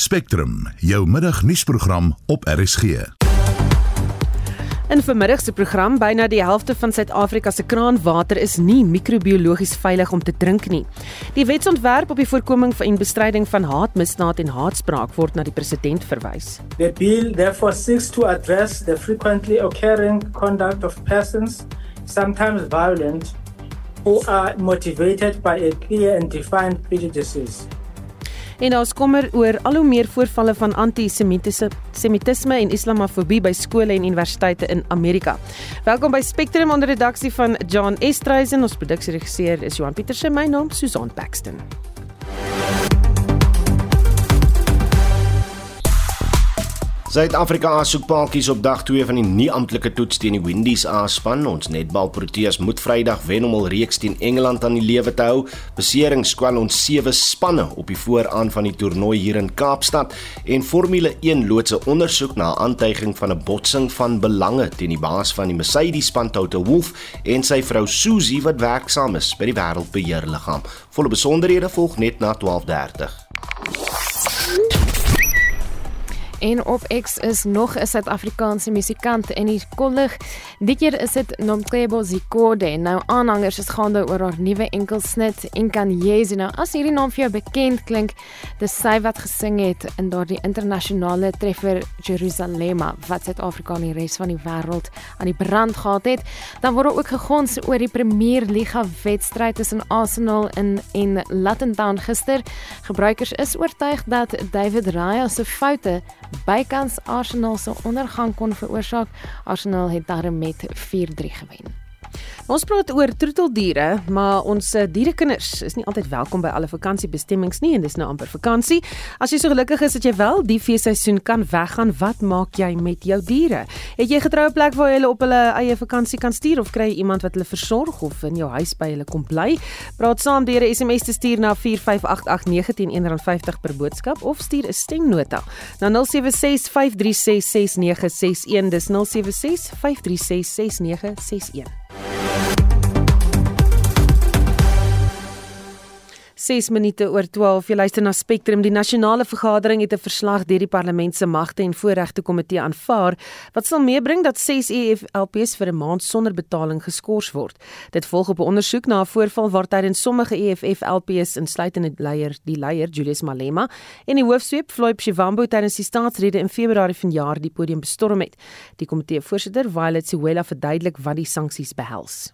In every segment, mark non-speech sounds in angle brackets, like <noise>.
Spectrum, jou middagnuusprogram op RSG. In vanmiddag se program byna die helfte van Suid-Afrika se kraanwater is nie microbiologies veilig om te drink nie. Die wetsontwerp op die voorkoming van en bestryding van haatmisdaad en haatspraak word na die president verwys. The bill therefore seeks to address the frequently occurring conduct of persons, sometimes violent, who are motivated by a clear and defined prejudices. En daar's kommer oor al hoe meer voorvalle van anti-semitisme en islamofobie by skole en universiteite in Amerika. Welkom by Spectrum onder redaksie van John Estreisen. Ons produksieregisseur is Johan Pieterse. My naam Susan Paxton. Suid-Afrika soek paadjies op dag 2 van die nie-amptelike toets teen die Windies A-span. Ons netbal Proteas moet Vrydag wen om hul reeks teen Engeland aan die lewe te hou. Besering skwel ons sewe spanne op die vooraan van die toernooi hier in Kaapstad en Formule 1 loods 'n ondersoek na aantuiging van 'n botsing van belange teen die baas van die Mercedes span Toto Wolff en sy vrou Susie wat werksaam is by die wêreldbeheerliggaam. Volle besonderhede volg net na 12:30. En op X is nog 'n Suid-Afrikaanse musikant in die kollig. Dit keer is dit Nomcebo Zikode. Nou aanhangers is gaande oor haar nuwe enkelsnit en kan Jesu nou as hierdie naam vir jou bekend klink, dis sy wat gesing het in daardie internasionale treffer Jerusalema wat Suid-Afrika en die res van die wêreld aan die brand gehad het. Dan word ook gegons oor die Premier Liga wedstryd tussen Arsenal en en Luton Town gister. Gebruikers is oortuig dat David Raya se foute bykans Arsenal se ondergang kon veroorsaak. Arsenal het daarmee met 4-3 gewen. Ons praat oor troeteldiere, maar ons eh, dierekinders is nie altyd welkom by alle vakansiebestemmings nie en dis nou amper vakansie. As jy so gelukkig is dat jy wel die feesseisoen kan weggaan, wat maak jy met jou diere? Het jy getroue plek waar jy hulle op hulle eie vakansie kan stuur of kry jy iemand wat hulle versorg of in jou huis by hulle kom bly? Praat saam deur 'n SMS te stuur na 45889 teen R1.50 per boodskap of stuur 'n stemnota na 0765366961 dis 0765366961 6 minute oor 12. Jy luister na Spectrum. Die nasionale vergadering het 'n verslag deur die parlement se magte en voorregte komitee aanvaar wat sal meebring dat 6 EFLPs vir 'n maand sonder betaling geskort word. Dit volg op 'n ondersoek na 'n voorval waar tydens sommige EFFLPs insluitende leier, die leier Julius Malema en die hoofsweep Floyd Shivambu tydens die staatsrede in Februarie vanjaar die podium bestorm het. Die komitee voorsitter, Violet Siwela, verduidelik wat die sanksies behels.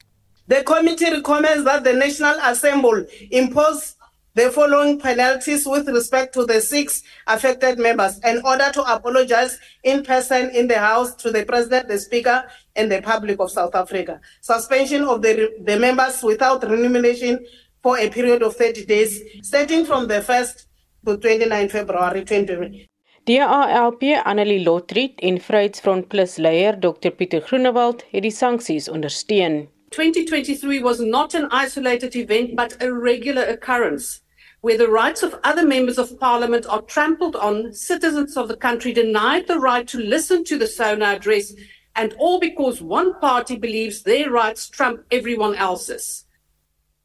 The committee recommends that the National Assembly impose the following penalties with respect to the six affected members in order to apologize in person in the House to the President, the Speaker, and the public of South Africa. Suspension of the, the members without remuneration for a period of 30 days, starting from the 1st to 29 February 2020. DALP Annelie Lotriet en Vryheidsfront Plus leier Dr Pieter Groenewald het die sanksies ondersteun. 2023 was not an isolated event but a regular occurrence where the rights of other members of parliament are trampled on, citizens of the country denied the right to listen to the SONA address, and all because one party believes their rights trump everyone else's.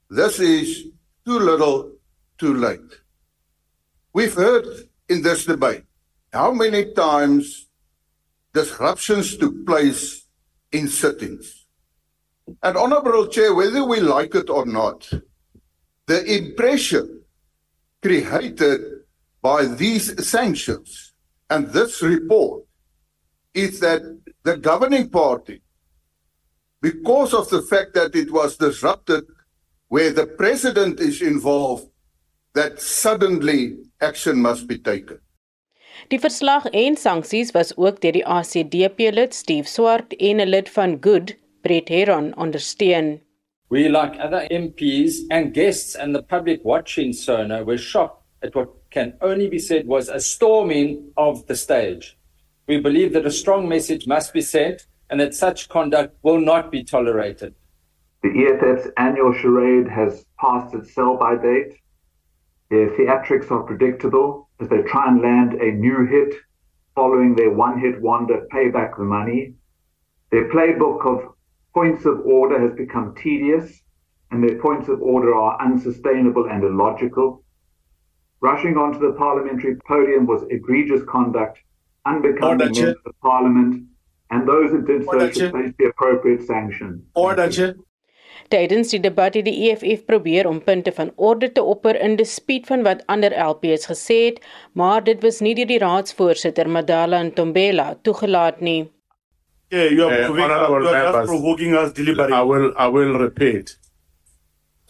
This is too little, too late. We've heard in this debate how many times disruptions took place in sittings. And Honourable Chair, whether we like it or not, the impression created by these sanctions and this report is that the governing party, because of the fact that it was disrupted where the president is involved, that suddenly action must be taken. Die verslag en sanksies was ook deur die ACDP lid Steve Swart en 'n lid van Good, Brett Heron, ondersteun. We, like other MPs and guests and the public watching Sona, were shocked at what can only be said was a storming of the stage. We believe that a strong message must be sent and that such conduct will not be tolerated. The EFF's annual charade has passed its sell by date. Their theatrics are predictable as they try and land a new hit following their one hit wonder Pay Back the Money. Their playbook of points of order has become tedious, and their points of order are unsustainable and illogical. Rushing onto the parliamentary podium was egregious conduct, unbecoming Order, members of parliament, and those who did so Order, should face the appropriate sanction. Order. Tydens die debat het die EFF probeer om punte van orde te opper in dispuut van wat ander LPs gesê het, maar dit was nie deur die raadsvoorsitter Madala Ntombela toegelaat nie. Yeah, you are, Uh, provoking, honorable you members, provoking us deliberately. I will I will repeat.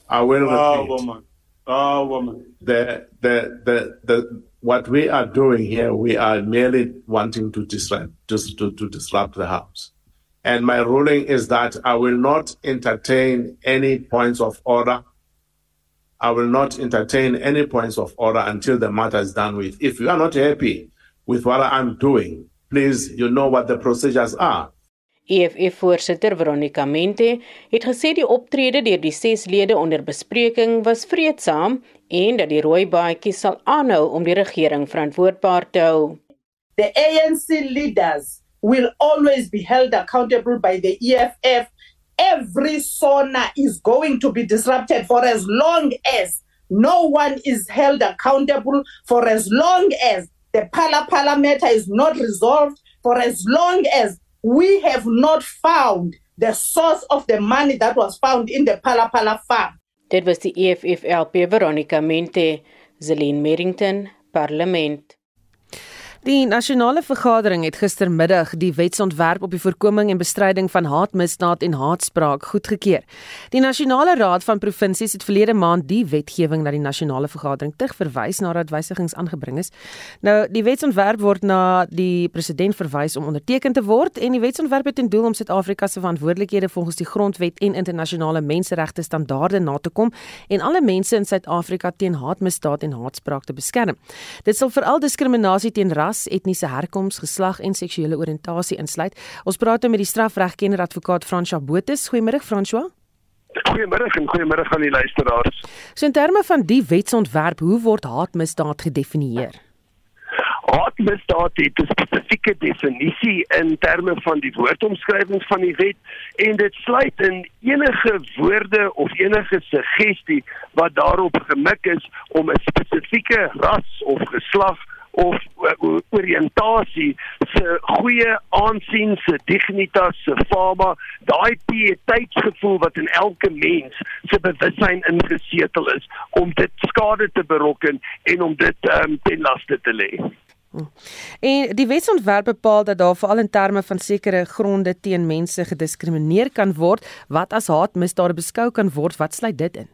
I will Ah, repeat. woman. Ah, woman. The, the the the what we are doing here, we are merely wanting to disrupt just to, to disrupt the house. And my ruling is that I will not entertain any points of order. I will not entertain any points of order until the matter is done with. If you are not happy with what I'm doing, please, you know what the procedures are. EFF-voorsitter Veronica Mente het gesê die optrede deur die ses lede onder bespreking was vreedsaam en dat die rooi baadjie sal aanhou om die regering verantwoordbaar te hou. The ANC leaders will always be held accountable by the EFF. Every SONA is going to be disrupted for as long as no one is held accountable, for as long as the Pala Pala matter is not resolved, for as long as we have not found the source of the money that was found in the Pala Pala farm. Dit was die EFF-LP Veronica Mente, Zelin Merrington, Parlement. Die nasionale vergadering het gistermiddag die wetsontwerp op die voorkoming en bestryding van haatmisdaad en haatspraak goedgekeur. Die nasionale raad van provinsies het verlede maand die wetgewing na die nasionale vergadering terugverwys nadat wysigings aangebring is. Nou, die wetsontwerp word na die president verwys om onderteken te word en die wetsontwerp het ten doel om Suid-Afrika se verantwoordelikhede volgens die grondwet en internasionale menseregte standaarde na te kom en alle mense in Suid-Afrika teen haatmisdaad en haatspraak te beskerm. Dit sal veral diskriminasie teen ras, etniese herkoms, geslag en seksuele oriëntasie insluit. Ons praat nou met die strafregkenner advokaat François Botha. Goeiemôre François. Goeiemôre en goeiemôre aan die luisteraars. So in terme van die wetsontwerp, hoe word haatmisdaad gedefinieer? Haatmisdaad het 'n spesifieke definisie in terme van die woordomskrywings van die wet en dit sluit in enige woorde of enige suggestie wat daarop gemik is om 'n spesifieke ras of geslag of uh, oriëntasie se goeie aansien se dignitas se fama daai pieteitsgevoel wat in elke mens se bewussyn ingesetel is om dit skade te berokken en om dit um, ten laste te lê. En die wetsontwerp bepaal dat daar veral in terme van sekere gronde teen mense gediskrimineer kan word wat as haatmisdade beskou kan word. Wat sluit dit in?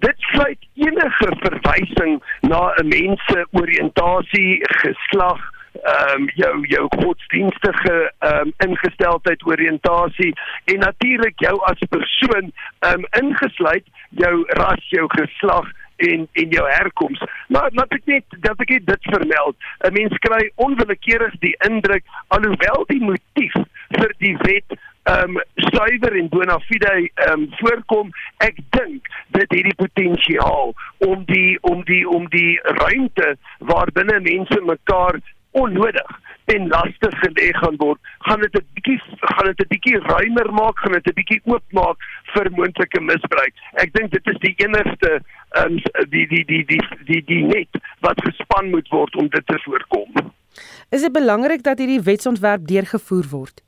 Dit sluit enige verwysing na 'n mens se oriëntasie, geslag, ehm um, jou jou godsdienstige ehm um, ingesteldheid, oriëntasie en natuurlik jou as persoon ehm um, ingesluit jou ras, jou geslag en en jou herkoms. Maar laat ek net dat ek dit vermeld. 'n Mens kry onwillekeurig die indruk alhoewel die motief vir die wet ehm um, suiwer en bona fide ehm um, voorkom, ek dink dit het die potensiaal om die om die om die ruimte waarbinne mense mekaar onnodig en lastig gelê gaan word, gaan dit 'n bietjie gaan dit 'n bietjie ruimer maak, gaan dit 'n bietjie oopmaak vir moontlike misbruik. Ek dink dit is die enigste um, die die die die die die net wat gespan moet word om dit te voorkom. Is dit belangrik dat hierdie wetsontwerp deurgevoer word?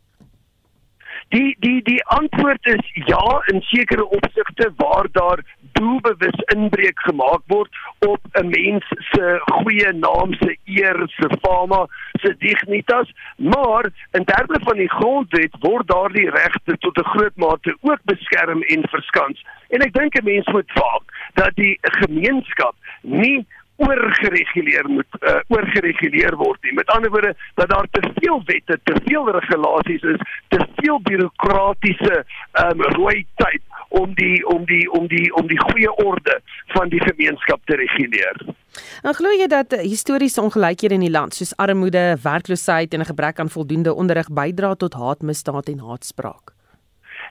Die die die antwoord is ja in sekere opsigte waar daar doelbewus inbreuk gemaak word op 'n mens se goeie naam, se eer, se fama, se dignitas, maar in terme van die grondwet word daardie regte tot 'n groot mate ook beskerm en verskans. En ek dink 'n mens moet waak dat die gemeenskap nie oorgereguleer moet uh, oorgereguleer word nie. Met ander woorde dat daar te veel wette, te veel regulasies is, te veel bureaukratiese um, rooi tyd om die om die om die om die goeie orde van die gemeenskap te reguleer. En glo jy dat historiese ongelykhede in die land soos armoede, werkloosheid en 'n gebrek aan voldoende onderrig bydra tot haatmisdaad en haatspraak?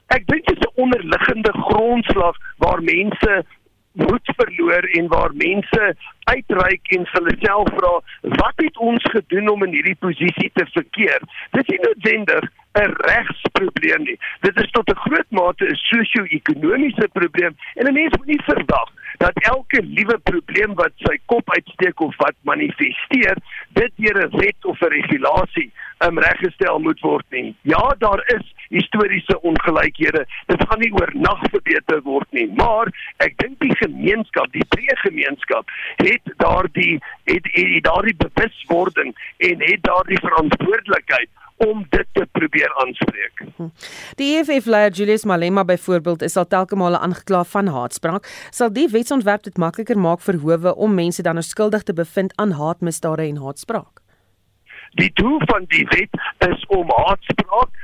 Ek dink dit is 'n onderliggende grondslag waar mense moed verloor en waar mense uitreik en hulle self vra wat het ons gedoen om in hierdie posisie te verkeer? Dit is noodwendig 'n regsprobleem nie. Dit is tot 'n groot mate 'n sosio-ekonomiese probleem en 'n mens moet nie verwag dat elke liewe probleem wat sy kop uitsteek of wat manifesteer, dit deur 'n wet of 'n regulasie um, reggestel moet word nie. Ja, daar is historiese ongelykhede. Dit gaan nie oornag verbeter word nie, maar ek dink die gemeenskap, die breë gemeenskap het daardie het, het, het daardie bewuswording en het daardie verantwoordelikheid om dit te probeer aanspreek. Die EFF leier Julius Malema byvoorbeeld is al telke male aangekla van haatspraak. Sal die wetsontwerp dit makliker maak vir howe om mense dan nou skuldig te bevind aan haatmisdade en haatspraak? Die doel van die wet is om haatspraak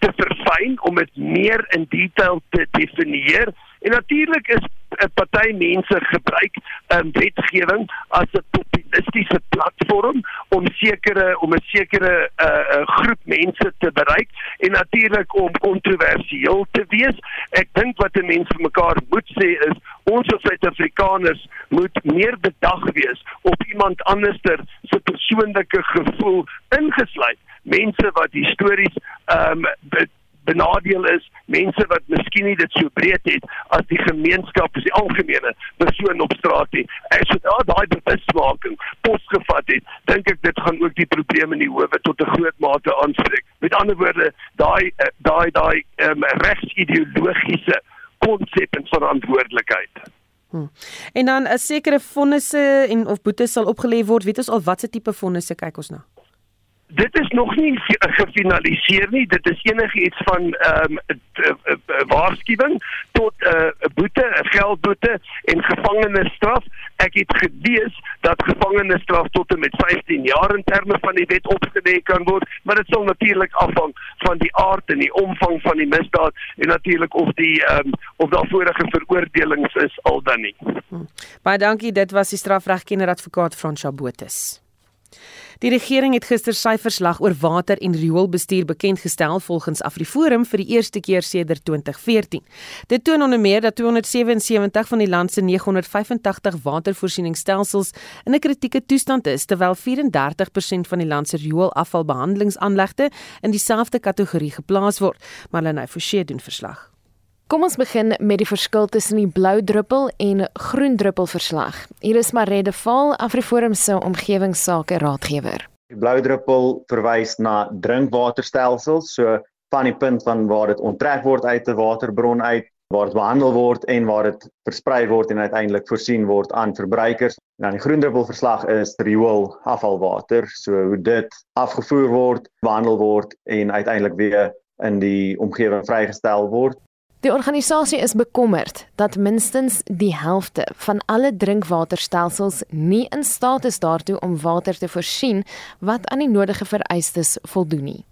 te verfyn om dit meer in detail te definieer en natuurlik is 'n party mense gebruik 'n um, wetgewing as 'n populistiese platform om sekere om 'n sekere uh, groep mense te bereik en natuurlik om kontroversieel te wees. Ek dink wat 'n mens vir mekaar moet sê is ons as Suid-Afrikaners moet meer bedag wees op iemand anderster se persoonlike gevoel ingesluit. Mense wat histories ehm um, benadeel is, mense wat miskien nie dit so breed het as die gemeenskap, as die algemene persoon op straat nie. As dit daar daai bewusmaking posgevat het, dink ek dit gaan ook die probleme in die howe tot 'n groot mate aanspreek. Met ander woorde, daai eh, daai daai um, regsideologiese konsep en verantwoordelikheid. Hmm. En dan 'n sekere vonnisse en of boetes sal opgelê word. Weet ons al watse tipe vonnisse kyk ons na? Dit is nog nie gefinaliseer nie. Dit is enigiets van ehm um, waarskuwing tot 'n uh, boete, 'n geldboete en gevangenisstraf. Ek het gelees dat gevangenisstraf tot en met 15 jaar in terme van die wet opgelê kan word, maar dit sal natuurlik afhang van die aard en die omvang van die misdaad en natuurlik of die ehm um, of daar vorige veroordelings is al dan nie. Hmm. Baie dankie. Dit was die strafregkenner advokaat Frans Chabotus. Die regering het gister syferslag oor water en rioolbestuur bekend gestel volgens Afriforum vir die eerste keer sedert 2014. Dit toon onder meer dat 277 van die land se 985 watervoorsieningsstelsels in 'n kritieke toestand is, terwyl 34% van die land se rioolafvalbehandelingsaanlegte in dieselfde kategorie geplaas word. Marlene Forsie doen verslag. Kom ons begin met die verskil tussen die blou druppel en groen druppel verslag. Hier is Marede Val, Afriforum se omgewingsake raadgewer. Die blou druppel verwys na drinkwaterstelsels, so van die punt van waar dit onttrek word uit 'n waterbron uit, waar dit behandel word en waar dit versprei word en uiteindelik voorsien word aan verbruikers. En dan die groen druppel verslag is riool afvalwater, so hoe dit afgevoer word, behandel word en uiteindelik weer in die omgewing vrygestel word. Die organisasie is bekommerd dat minstens die helfte van alle drinkwaterstelsels nie in staat is daartoe om water te voorsien wat aan die nodige vereistes voldoen nie.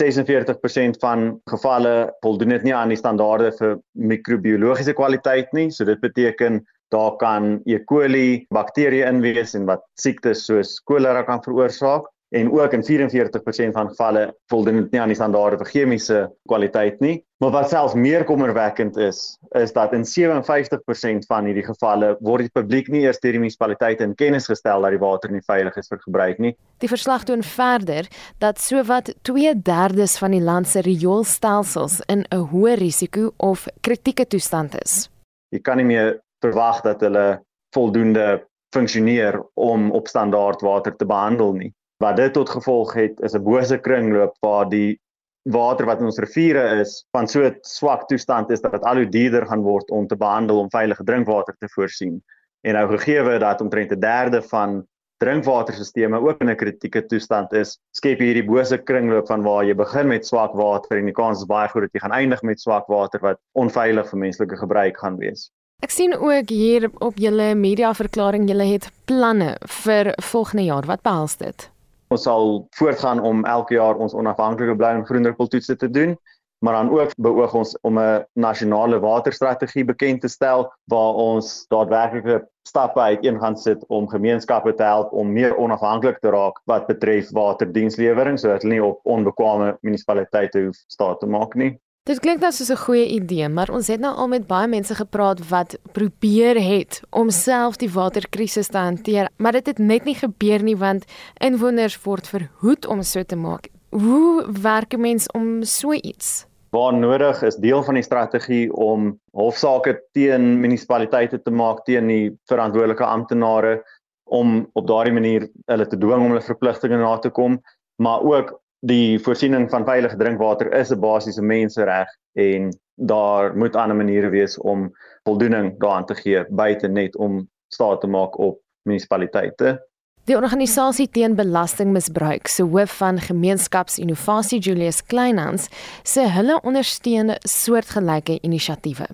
46% van gevalle voldoen dit nie aan die standaarde vir microbiologiese kwaliteit nie, so dit beteken daar kan E. coli bakterieë in wees en wat siektes soos kolera kan veroorsaak en ook in 44% van gevalle voldoen dit nie aan die standaarde vir chemiese kwaliteit nie. Maar wat selfs meer kommerwekkend is, is dat in 57% van hierdie gevalle word die publiek nie eers deur die munisipaliteit in kennis gestel dat die water nie veilig is vir gebruik nie. Die verslag toon verder dat sowat 2/3 van die land se rioolstelsels in 'n hoë risiko of kritieke toestand is. Jy kan nie meer verwag dat hulle voldoende funksioneer om op standaard water te behandel nie wat dit tot gevolg het is 'n bose kringloop waar die water wat in ons riviere is van so swak toestand is dat dit al hoe duurder gaan word om te behandel om veilige drinkwater te voorsien. En nou gegee dat omtrent 'n derde van drinkwaterstelsels ook in 'n kritieke toestand is, skep jy hierdie bose kringloop van waar jy begin met swak water en die kans is baie groot dat jy gaan eindig met swak water wat onveilig vir menslike gebruik gaan wees. Ek sien ook hier op julle mediaverklaring julle het planne vir volgende jaar. Wat behels dit? Ons sal voortgaan om elke jaar ons onafhanklike blou en groen druppeltoetse te doen, maar dan ook beoog ons om 'n nasionale waterstrategie bekend te stel waar ons daadwerklike stappe uiteen gaan sit om gemeenskappe te help om meer onafhanklik te raak wat betref waterdienslewering sodat hulle nie op onbekwame munisipaliteite hoef staat te maak nie. Dit klink nou soos 'n goeie idee, maar ons het nou al met baie mense gepraat wat probeer het om self die waterkrisis te hanteer, maar dit het net nie gebeur nie want inwoners word verhoed om so te maak. Hoe werk 'n mens om so iets? waar nodig is deel van die strategie om hofsaake teen munisipaliteite te maak teen die verantwoordelike amptenare om op daardie manier hulle te dwing om hulle verpligtinge na te kom, maar ook die voorsiening van veilige drinkwater is 'n basiese mensereg en daar moet ander maniere wees om voldoening daaraan te gee buite net om staat te maak op munisipaliteite. Die organisasie teen belastingmisbruik se hoof van gemeenskapsinnovasie Julius Kleinhans sê hulle ondersteun soortgelyke inisiatiewe.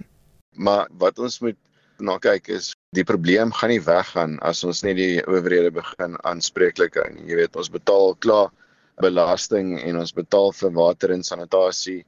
Maar wat ons moet na kyk is die probleem gaan nie weggaan as ons net die owerhede begin aanspreeklik hou nie. Jy weet ons betaal klaar belasting en ons betaal vir water en sanitasie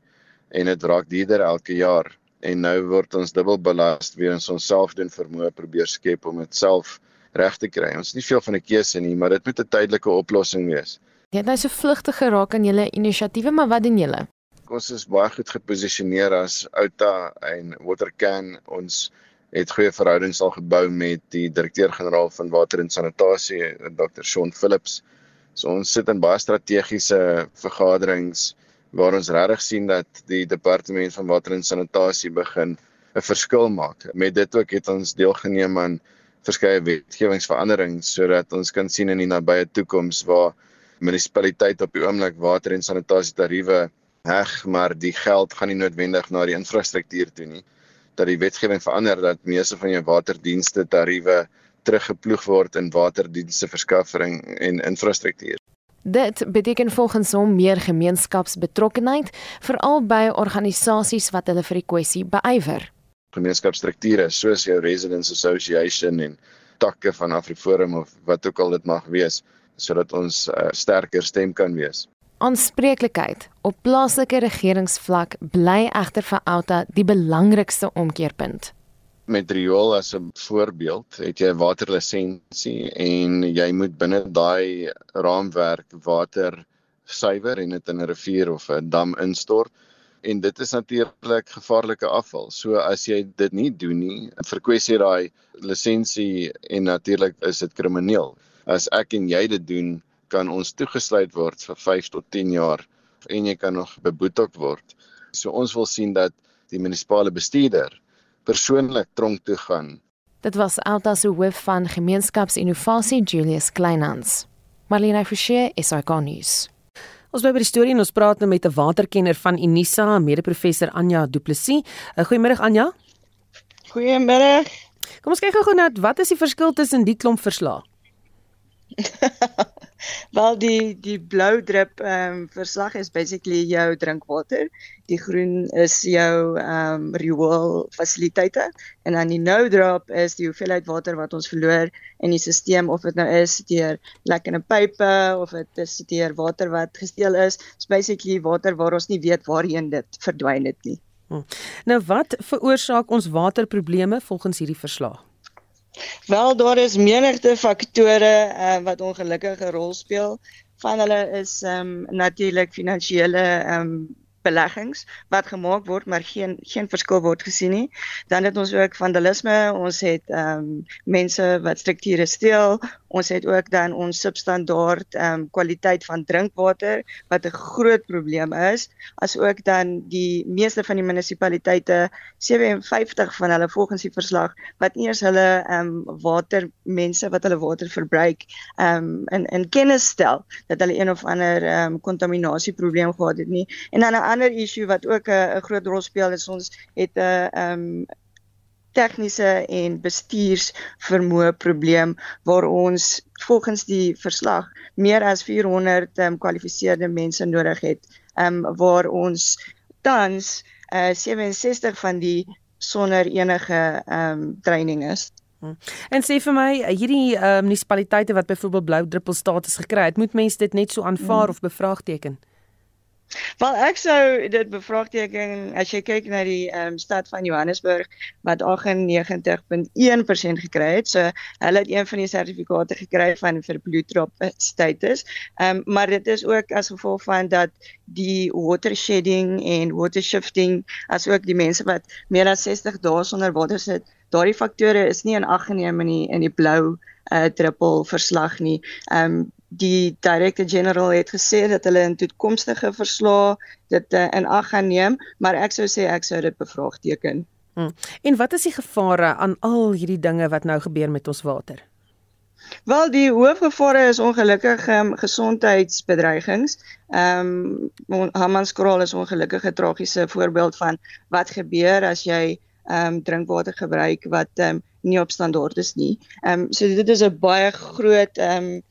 en dit raak duurder elke jaar en nou word ons dubbel belas weens ons self doen vermoë probeer skep om dit self reg te kry. Ons het nie veel van 'n keuse nie, maar dit moet 'n tydelike oplossing wees. Jy het nou so vlugtig geraak aan julle inisiatiewe, maar wat doen julle? Ons is baie goed geposisioneer as Outa en Watercan. Ons het goeie verhoudings al gebou met die direkteur-generaal van water en sanitasie, Dr. Shaun Phillips. So ons sit in baie strategiese vergaderings waar ons regtig sien dat die departement van water en sanitasie begin 'n verskil maak. Met dit ook het ons deelgeneem aan verskeie wetgewingsveranderings sodat ons kan sien in die nabye toekoms waar munisipaliteit op die oomblik water en sanitasie tariewe heg, maar die geld gaan nie noodwendig na die infrastruktuur toe nie. Dat die wetgewing verander dat meeste van jou waterdienste tariewe teruggeploeg word in waterdienste verskaffering en infrastruktuur. Dit beteken volgens hom meer gemeenskapsbetrokkenheid veral by organisasies wat hulle vir die kwessie beywer gemeenskapsstrukture soos jou residents association en takke van AfriForum of wat ook al dit mag wees sodat ons 'n uh, eh, sterker stem kan wees. Aanspreeklikheid op plaaslike regeringsvlak bly egter vir Outa die belangrikste omkeerpunt. Met riool as 'n voorbeeld, het jy 'n waterlisensie en jy moet binne daai raamwerk water suiwer en dit in 'n rivier of 'n dam instort en dit is natuurlik gevaarlike afval. So as jy dit nie doen nie, verkwes jy daai lisensie en natuurlik is dit krimineel. As ek en jy dit doen, kan ons toegesluit word vir 5 tot 10 jaar en jy kan nog beboetek word. So ons wil sien dat die munisipale bestuurder persoonlik tronk toe gaan. Dit was Alta se hoof van gemeenskapsinnovasie Julius Kleinhans. Marlene Forsie, SAK nuus. Ons bly by die storie en ons praat nou met 'n waterkenner van Unisa, mede-professor Anja Du Plessis. Eh, goeiemôre Anja. Goeiemôre. Kom ons kyk gou-gou na wat is die verskil tussen die klomp verslae? <laughs> Wel die die blou drip ehm um, verslag is basically jou drinkwater. Die groen is jou ehm um, riool fasiliteite en dan die nou drop is die hoeveelheid water wat ons verloor in die stelsel of dit nou is deur lekkende pype of dit is deur water wat gesteel is. It's basically water waar ons nie weet waarheen dit verdwyn het nie. Hm. Nou wat veroorsaak ons waterprobleme volgens hierdie verslag? Wel daar is menigte faktore uh, wat ongelukkige rol speel. Van hulle is ehm um, natuurlik finansiële ehm um, beleggings wat gemaak word maar geen geen verskil word gesien nie. Dan het ons ook vandalisme, ons het ehm um, mense wat strukture steel, ons het ook dan ons substandaard ehm um, kwaliteit van drinkwater wat 'n groot probleem is, as ook dan die meeste van die munisipaliteite 57 van hulle volgens die verslag wat eers hulle ehm um, water mense wat hulle water verbruik ehm um, in in kennis stel dat hulle een of ander ehm um, kontaminasie probleem gehad het nie. En dan 'n ander issue wat ook 'n groot rol speel is ons het 'n ehm um, tegniese en bestuursvermoë probleem waar ons volgens die verslag meer as 400 um, kwalifiseerde mense nodig het ehm um, waar ons tans uh, eh, 67 van die sonder enige ehm um, training is. Hm. En sê vir my, hierdie uh, munisipaliteite wat byvoorbeeld blou druppel status gekry het, moet mense dit net so aanvaar hmm. of bevraagteken? Wel ek sou dit bevraagteken as jy kyk na die ehm um, stad van Johannesburg wat 98.1% gekry het. So hulle het een van die sertifikate gekry van vir bloeddrop status. Ehm um, maar dit is ook as gevolg van dat die water shedding en water shifting asook die mense wat meer as 60 dae sonder water sit, daardie faktore is nie in ag geneem in die in die blou uh druppel verslag nie. Ehm um, die Director General het gesê dat hulle in toekomstige verslae dit uh, in ag gaan neem, maar ek sou sê ek sou dit bevraagteken. Hmm. En wat is die gevare aan al hierdie dinge wat nou gebeur met ons water? Wel die hoofgevare is ongelukkig um, gesondheidsbedreigings. Ehm um, Hammanskraal is ongelukkig 'n tragiese voorbeeld van wat gebeur as jy ehm um, drinkwater gebruik wat ehm um, nie op standaard is nie. Ehm um, so dit is 'n baie groot ehm um,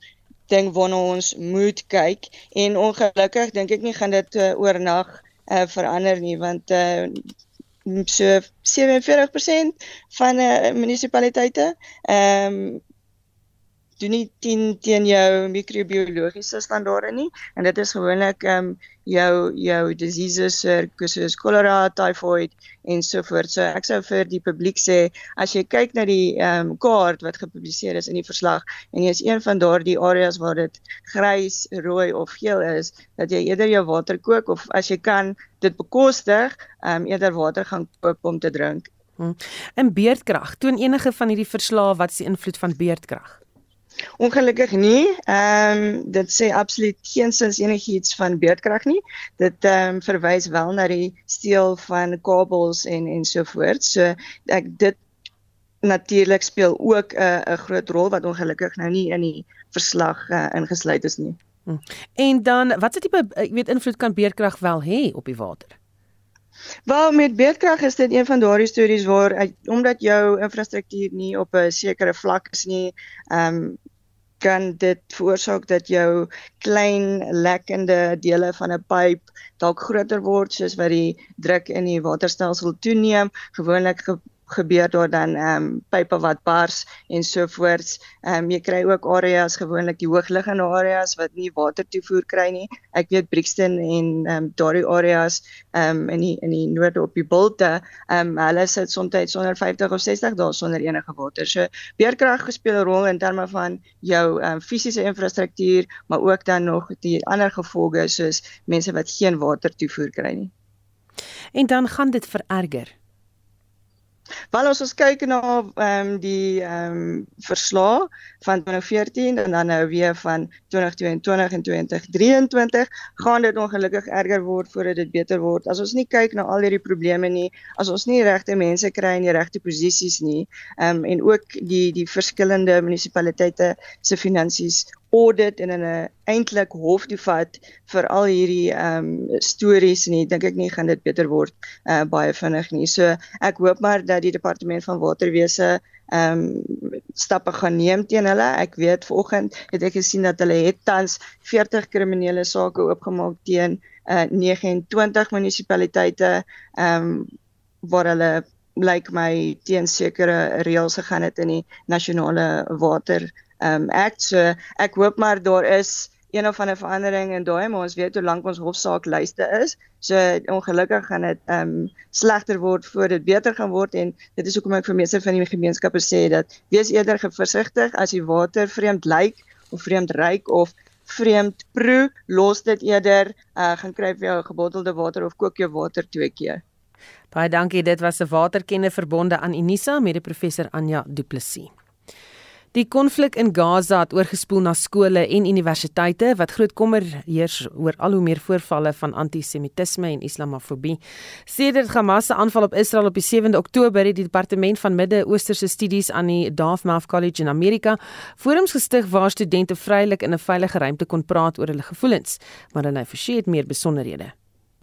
ding waarna ons moet kyk. En ongelukkig dink ek nie gaan dit uh, oornag uh, verander nie want uh, so 47% van uh, munisipaliteite ehm um, doen nie teen teen jou microbiologiese standaarde nie en dit is gewoonlik ehm um, jou jou diseases soos cholera, typhoid en so voort. So ek sou vir die publiek sê as jy kyk na die ehm um, kaart wat gepubliseer is in die verslag en jy is een van daardie areas waar dit grys, rooi of geel is, dat jy eerder jou water kook of as jy kan dit bekostig, ehm um, eerder water gaan koop om te drink. Hmm. En beerdkrag, toon enige van hierdie verslae wat se invloed van beerdkrag? Ongelukkig nie. Ehm um, dit sê absoluut geensins enigiets van beerdkrag nie. Dit ehm um, verwys wel na die steel van kabels en en so voort. So ek dit natuurlik speel ook 'n uh, 'n groot rol wat ongelukkig nou nie in die verslag uh, ingesluit is nie. Hmm. En dan wat se tipe ek weet invloed kan beerdkrag wel hê op die water? Wel met beerdkrag is dit een van daardie stories waar omdat jou infrastruktuur nie op 'n sekere vlak is nie, ehm um, kan dit veroorsaak dat jou klein lekkende dele van 'n pyp dalk groter word soos wat die druk in die waterstelsel toeneem. Gewoonlik ge gebeur daar dan ehm um, pype wat bars en so voorts. Ehm um, jy kry ook areas gewoonlik die hoogliggende areas wat nie water toevoer kry nie. Ek weet Brixton en ehm um, daardie areas ehm um, in die in die noorde op die Bulte, ehm um, hulle sit soms sonder 50 of 60 dae sonder enige water. So beerkrag speel 'n rol in terme van jou ehm um, fisiese infrastruktuur, maar ook dan nog die ander gevolge soos mense wat geen water toevoer kry nie. En dan gaan dit vererger. Wel as ons kyk na ehm um, die ehm um, verslae van 2014 en dan nou weer van 2022 en 2023, gaan dit ongelukkig erger word voordat dit beter word. As ons nie kyk na al hierdie probleme nie, as ons nie regte mense kry in die regte posisies nie, ehm um, en ook die die verskillende munisipaliteite se finansies audit en in 'n eintlik hof toe vat vir al hierdie ehm um, stories nie dink ek nie gaan dit beter word uh, baie vinnig nie. So ek hoop maar dat die departement van waterwese ehm um, stappe gaan neem teen hulle. Ek weet vanoggend het ek gesien dat hulle het tans 40 kriminele sake oopgemaak teen uh, 29 munisipaliteite ehm um, waar hulle lyk like my teen sekere reëls gegaan het in die nasionale water um act. So ek hoop maar daar is een of ander verandering in daai maar ons weet hoe lank ons hofsaak lyste is. So ongelukkig gaan dit um slegter word voor dit beter gaan word en dit is hoekom ek vir meeste van die gemeenskappe sê dat wees eerder versigtig as die water vreemd lyk of vreemd ryk of vreemd proe, los dit eerder, uh, gaan kry vir jou gebottelde water of kook jou water twee keer. Baie dankie, dit was 'n waterkenne verbonde aan Unisa met die professor Anja Du Plessis. Die konflik in Gaza het oorgespoel na skole en universiteite wat groot kommer heers oor al hoe meer voorvalle van antisemitisme en islamofobie. Sedert Hamas se aanval op Israel op die 7de Oktober het die departement van Midde-Oosterse studies aan die Dartmouth College in Amerika forums gestig waar studente vrylik in 'n veilige ruimte kon praat oor hulle gevoelens, maar hulle verseë het meer besonderhede.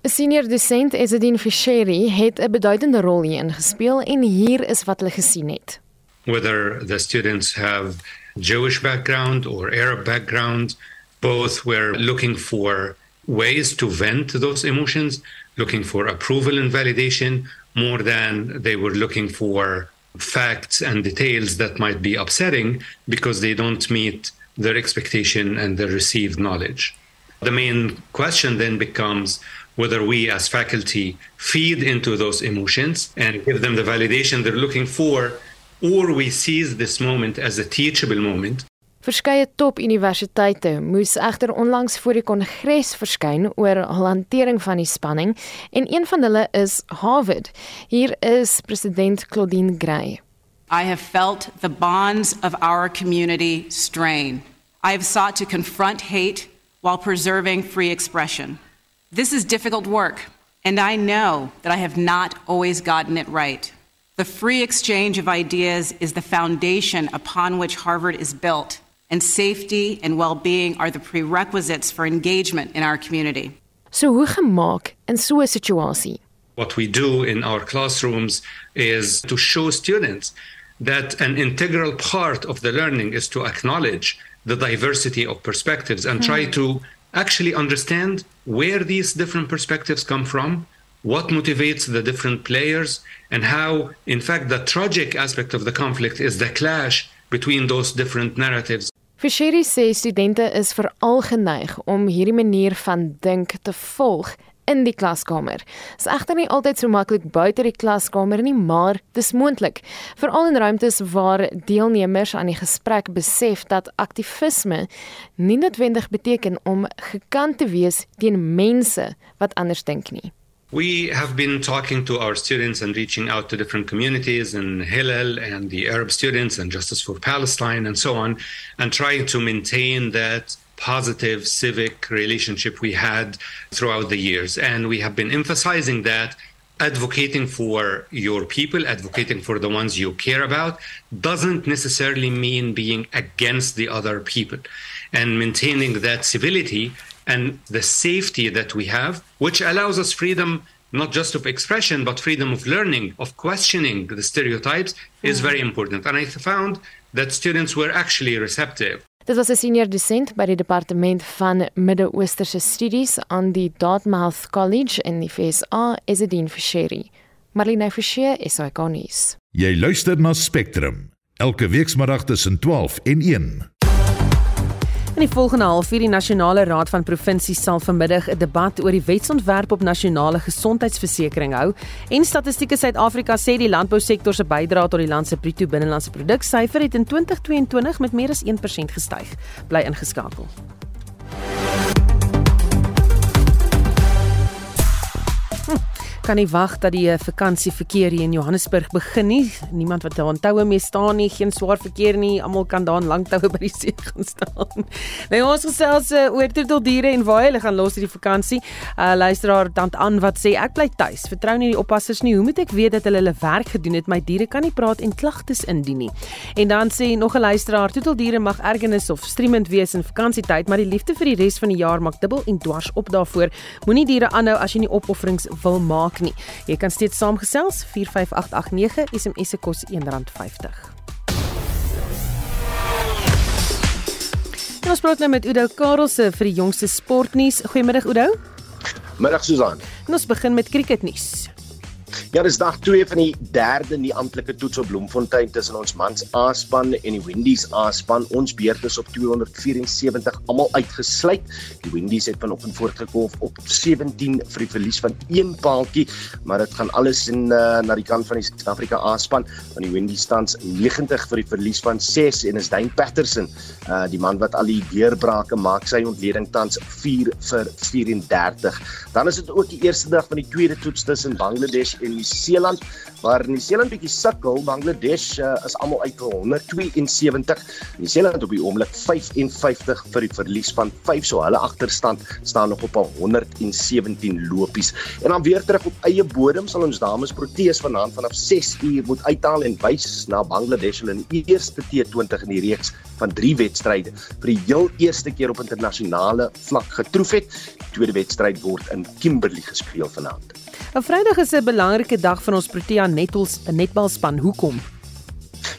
'n Senior dosent, Ezedin Fisheri, het 'n beduidende rol hierin gespeel en hier is wat hulle gesien het. Whether the students have Jewish background or Arab background, both were looking for ways to vent those emotions, looking for approval and validation more than they were looking for facts and details that might be upsetting because they don't meet their expectation and their received knowledge. The main question then becomes whether we as faculty feed into those emotions and give them the validation they're looking for or we seize this moment as a teachable moment. Verskeie top-universiteite moes egter onlangs voor die kongres verskyn oor hul hantering van die spanning en een van hulle is Harvard. Hier is president Claudine Gray. I have felt the bonds of our community strain. I have sought to confront hate while preserving free expression. This is difficult work, and I know that I have not always gotten it right. The free exchange of ideas is the foundation upon which Harvard is built, and safety and well being are the prerequisites for engagement in our community. So hoe gemaak in so 'n situasie? What we do in our classrooms is to show students that an integral part of the learning is to acknowledge the diversity of perspectives and try hmm. to actually understand where these different perspectives come from, what motivates the different players, and how, in fact, the tragic aspect of the conflict is the clash between those different narratives. Fishery sê studente is veral geneig om hierdie manier van dink te volg in die klaskamer. Dit is egter nie altyd so maklik buite die klaskamer nie, maar dis moontlik. Veral in ruimtes waar deelnemers aan die gesprek besef dat aktivisme nie noodwendig beteken om gekant te wees teen mense wat anders dink nie. We have been talking to our students and reaching out to different communities in Hillel and the Arab students and Justice for Palestine and so on, and trying to maintain that positive civic relationship we had throughout the years. And we have been emphasizing that advocating for your people, advocating for the ones you care about, doesn't necessarily mean being against the other people. And maintaining that civility and the safety that we have, which allows us freedom not just of expression, but freedom of learning, of questioning the stereotypes, is very important. And I found that students were actually receptive. Dit was 'n senior dosent by die departement van Midde-Oosterse Studies aan die Dartmouth College in die VSA, Ezedine Fishery. Marlene Fischer, SAK nuus. Jy luister na Spectrum elke weekmiddag tussen 12 en 1. In die volgende halfuur die Nasionale Raad van Provinsies sal vanmiddag 'n debat oor die wetsontwerp op nasionale gesondheidsversekering hou en Statistieke Suid-Afrika sê die landbousektor se bydrae tot die land se bruto binnelandse produk syfer het in 2022 met meer as 1% gestyg. Bly ingeskakel. Hm kan nie wag dat die vakansieverkeer hier in Johannesburg begin nie. Niemand wat daar aan toue mee staan nie, geen swaar verkeer nie. Almal kan daar aan lang toue by die see <laughs> gaan staan. Nou ons gesels uh, oor troeteldiere en waar hulle gaan los hierdie vakansie. Uh luisteraar tant aan wat sê ek bly tuis. Vertrou nie die oppassers nie. Hoe moet ek weet dat hulle hulle werk gedoen het? My diere kan nie praat en klagtes indien nie. En dan sê nog 'n luisteraar, troeteldiere mag ergernis of streamend wees in vakansietyd, maar die liefde vir die res van die jaar maak dubbel en dwars op daarvoor. Moenie diere aanhou as jy nie opofferings wil maak maak nie. Jy kan steeds saamgesels 45889 SMS se kos R1.50. Ons praat nou met Udo Karelse vir die jongste sportnuus. Goeiemiddag Udo. Middag Susan. Ons begin met cricketnuus. Ja, dis dag 2 van die derde nie amptelike toets op Bloemfontein tussen ons mans A-span en die Windies A-span. Ons beurt is op 274 almal uitgesluit. Die Windies het vanoggend voortgekom op 17 vir die verlies van een paaltjie, maar dit gaan alles in uh, na die kant van die Suid-Afrika A-span. Van die Windies tans 90 vir die verlies van 6 en is Dane Patterson, uh, die man wat al die deurbrake maak, sy ontleding tans 4 vir 34. Dan is dit ook die eerste dag van die tweede toets tussen Bangladesh en Nieu-Seeland waar Nieu-Seeland bietjie sukkel. Bangladesh uh, is almal uit vir 172. Nieu-Seeland op die oomblik 55 vir die verlies van 5, so hulle agterstand staan nog op 117 lopies. En dan weer terug op eie bodem sal ons dames Proteas vanaand vanaf 6 uur moet uithaal en wys na Bangladesh hulle in die eerste T20 in die reeks van 3 wedstryde vir die heel eerste keer op internasionale vlak getroof het. Tweede wedstryd word in Kimberley gespeel vanaand. Nou Vrydag is 'n belangrike dag vir ons Protea Nettles, 'n netbalspan. Hoekom?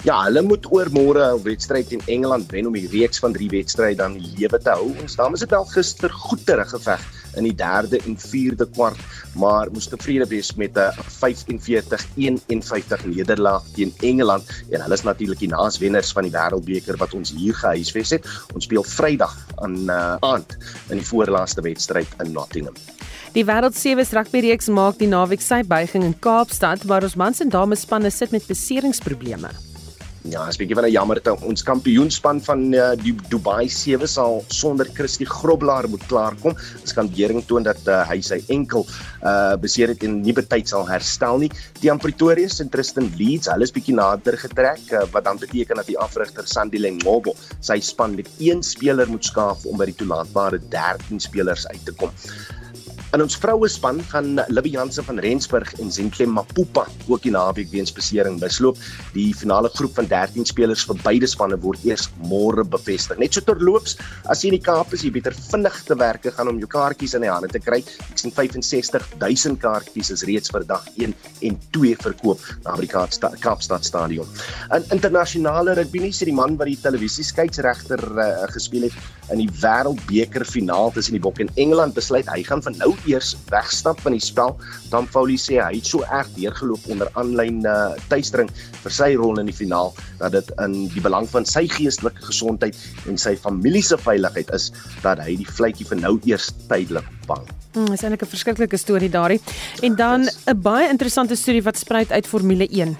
Ja, hulle moet oor môre 'n wedstryd teen Engeland wen om die reeks van 3 wedstryde die lewe te hou. Ons dames het al gister goed teruggeveg in die derde en vierde kwart, maar moes tevrede wees met 'n 45-51 nederlaag teen Engeland en hulle is natuurlik die naaswenners van die Wêreldbeker wat ons hier gehuisves het. Ons speel Vrydag aan uh, aand in die voorlaaste wedstryd in Nottingham. Die Wêreld Sewe Rugby reeks maak die naweek sy buiging in Kaapstad waar ons mans en dames spanne sit met beseringsprobleme. Ja, is 'n bietjie van 'n jammerte. Ons kampioenspan van uh, die Dubai 7 sal sonder Christie Groblaar moet klaarkom. Dit kan bering toon dat uh, hy sy enkel uh beseer het en nie betyd sal herstel nie. Die Pretoria se Tristan Leeds, hulle is bietjie nader getrek uh, wat dan beteken dat die afrigter Sandile Ngobo sy span met een speler moet skaaf om by die toelaatbare 13 spelers uit te kom. In ons vroue span gaan Libby Jansen van Rensburg en Zentle Mapupa ook die naweek weens besering besloop. Die finale groep van 13 spelers vir beide spanne word eers môre bevestig. Net so terloops, as jy in die Kaap is, jy beter vinnig te werke gaan om jou kaartjies in die hande te kry. Ek sien 65000 kaartjies is reeds vir dag 1 en 2 verkoop na die Kaapstad Stadion. In internasionale rugby nie sê die man wat die televisie skeieregter uh, gespeel het in die Wêreldbeker finaal tussen die Bokke en Engeland besluit hy gaan van nou eers wegstap van die spel. Dan Paulie sê hy het so erg deurgeloop onder aanlyn uh, tuistering vir sy rol in die finaal dat dit in die belang van sy geestelike gesondheid en sy familie se veiligheid is dat hy die vletjie vir nou eers tydelik bang. Hmm, is eintlik 'n verskriklike storie daarin. En dan 'n baie interessante storie wat spruit uit Formule 1.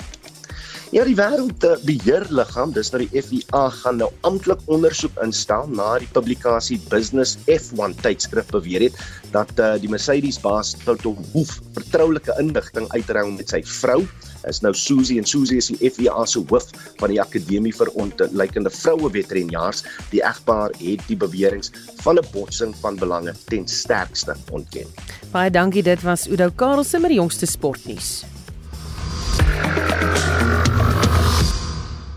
Ja, die wêreldbeheerliggaam, dis nou die FIA gaan nou amptelik ondersoek instel na die publikasie Business F1 tydskrif beweer het dat uh, die Mercedes baas Toto Wolff vertroulike inligting uitruil met sy vrou is nou Susie en Susie is die FIA se hoof van die Akademie vir Ontleikende Vroue Veterinariërs. Die egpaar het die beweringe van 'n botsing van belange ten sterkste ontken. Baie dankie, dit was Udo Karlse met die jongste sportnuus.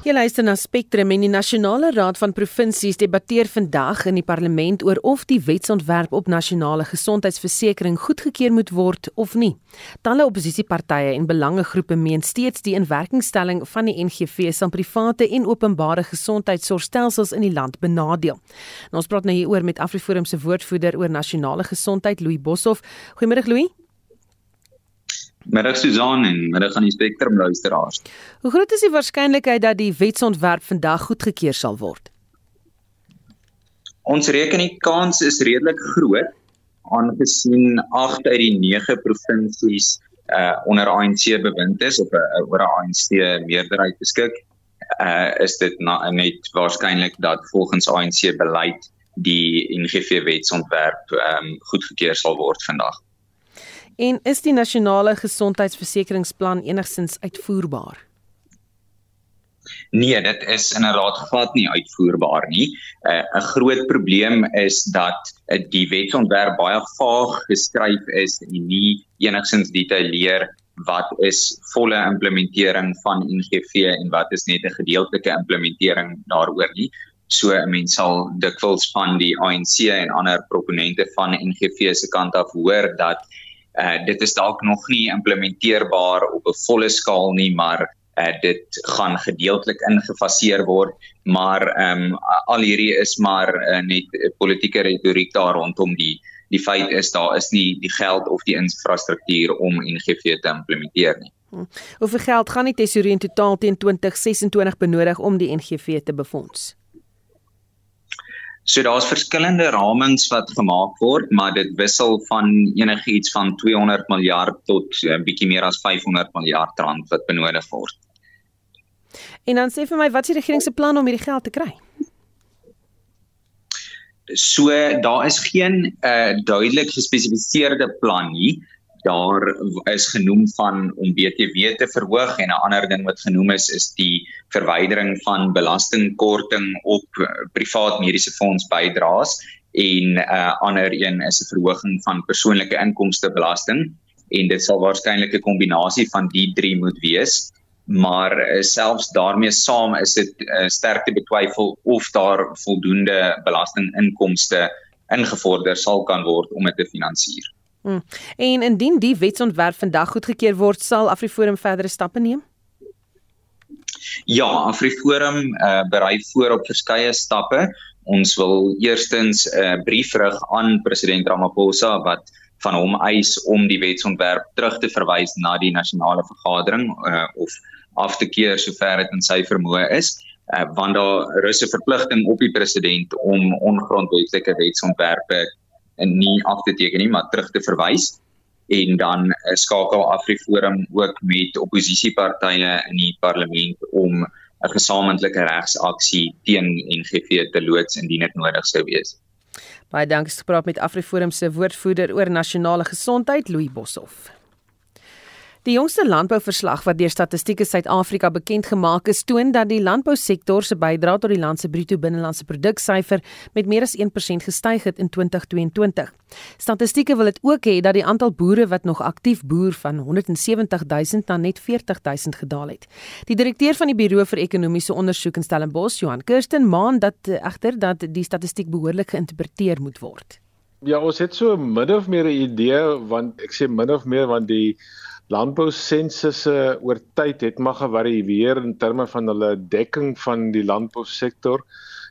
Jy luister na Spectrum en die Nasionale Raad van Provinsies debatteer vandag in die parlement oor of die wetsontwerp op nasionale gesondheidsversekering goedgekeur moet word of nie. Talle oppositiepartye en belangegroepe meen steeds die inwerkingstelling van die NGV sal private en openbare gesondheidsorgstelsels in die land benadeel. Nou ons praat nou hieroor met Afriforum se woordvoerder oor nasionale gesondheid, Louis Boshoff. Goeiemôre Louis. Middag Susan en middag aan die Spectrum luisteraars. Hoe groot is die waarskynlikheid dat die wetsontwerp vandag goedgekeur sal word? Ons reken die kans is redelik groot aangesien 8 uit die 9 provinsies uh onder ANC bewind is of 'n uh, oor 'n ANC meerderheid beskik. Uh is dit na, net waarskynlik dat volgens ANC beleid die NGV wetsontwerp um goedgekeur sal word vandag. En is die nasionale gesondheidsversekeringsplan enigstens uitvoerbaar? Nee, dit is inderdaad glad nie uitvoerbaar nie. Uh, 'n Groot probleem is dat uh, die wetsontwerp baie vaag geskryf is en nie enigstens detailleer wat is volle implementering van NGV en wat is net 'n gedeeltelike implementering daaroor nie. So 'n mens sal dikwels van die ANC en ander proponente van NGV se kant af hoor dat Uh dit is dalk nog nie implementeerbaar op 'n volle skaal nie, maar uh dit gaan gedeeltelik ingefaseer word, maar ehm um, al hierdie is maar uh, net politieke retoriek daar rondom die die feit is daar is nie die geld of die infrastruktuur om NGV te implementeer nie. Hm. Hoeveel geld gaan die tesourier in totaal teen 2026 benodig om die NGV te befonds? So daar's verskillende ramings wat gemaak word, maar dit wissel van enigiets van 200 miljard tot 'n uh, bietjie meer as 500 miljard rand wat benodig word. En dan sê vir my, wat is die regering se plan om hierdie geld te kry? So daar is geen uh, duidelik gespesifiseerde plan nie daar is genoem van om BTW te verhoog en 'n ander ding wat genoem is is die verwydering van belastingkorting op uh, privaat mediese fonds bydraes en 'n uh, ander een is 'n verhoging van persoonlike inkomste belasting en dit sal waarskynlik 'n kombinasie van die drie moet wees maar uh, selfs daarmee saam is dit sterk te betwyfel of daar voldoende belastinginkomste ingevorder sal kan word om dit te finansier. Hmm. En indien die wetsontwerp vandag goedgekeur word, sal AfriForum verdere stappe neem? Ja, AfriForum uh, berei voor op verskeie stappe. Ons wil eerstens 'n uh, brief rig aan president Ramaphosa wat van hom eis om die wetsontwerp terug te verwys na die nasionale vergadering uh, of af te keer sover dit in sy vermoë is. Uh, want daar rus 'n verpligting op die president om ongrondwetlike wetsontwerpe nie af te teken nie, maar terug te verwys en dan uh, skakel AfriForum ook met oppositiepartye in die parlement om 'n gesamentlike regsaksie teen NGV te loods indien dit nodig sou wees. Baie dankie gepraat met Afriforum se woordvoerder oor nasionale gesondheid Louis Boshoff. Die jongste landbouverslag wat deur Statistiek Suid-Afrika bekend gemaak is, toon dat die landbousektor se bydrae tot die land se bruto binnelandse produksyfer met meer as 1% gestyg het in 2022. Statistieke wil dit ook hê dat die aantal boere wat nog aktief boer van 170 000 na net 40 000 gedaal het. Die direkteur van die Buro vir Ekonomiese Ondersoek in Stellenbosch, Johan Kirsten, maan dat egter dat die statistiek behoorlik geïnterpreteer moet word. Ja, ons het so min of meer 'n idee want ek sê min of meer want die landbou sensusse oor tyd het maar gevarieer in terme van hulle dekking van die landbousektor.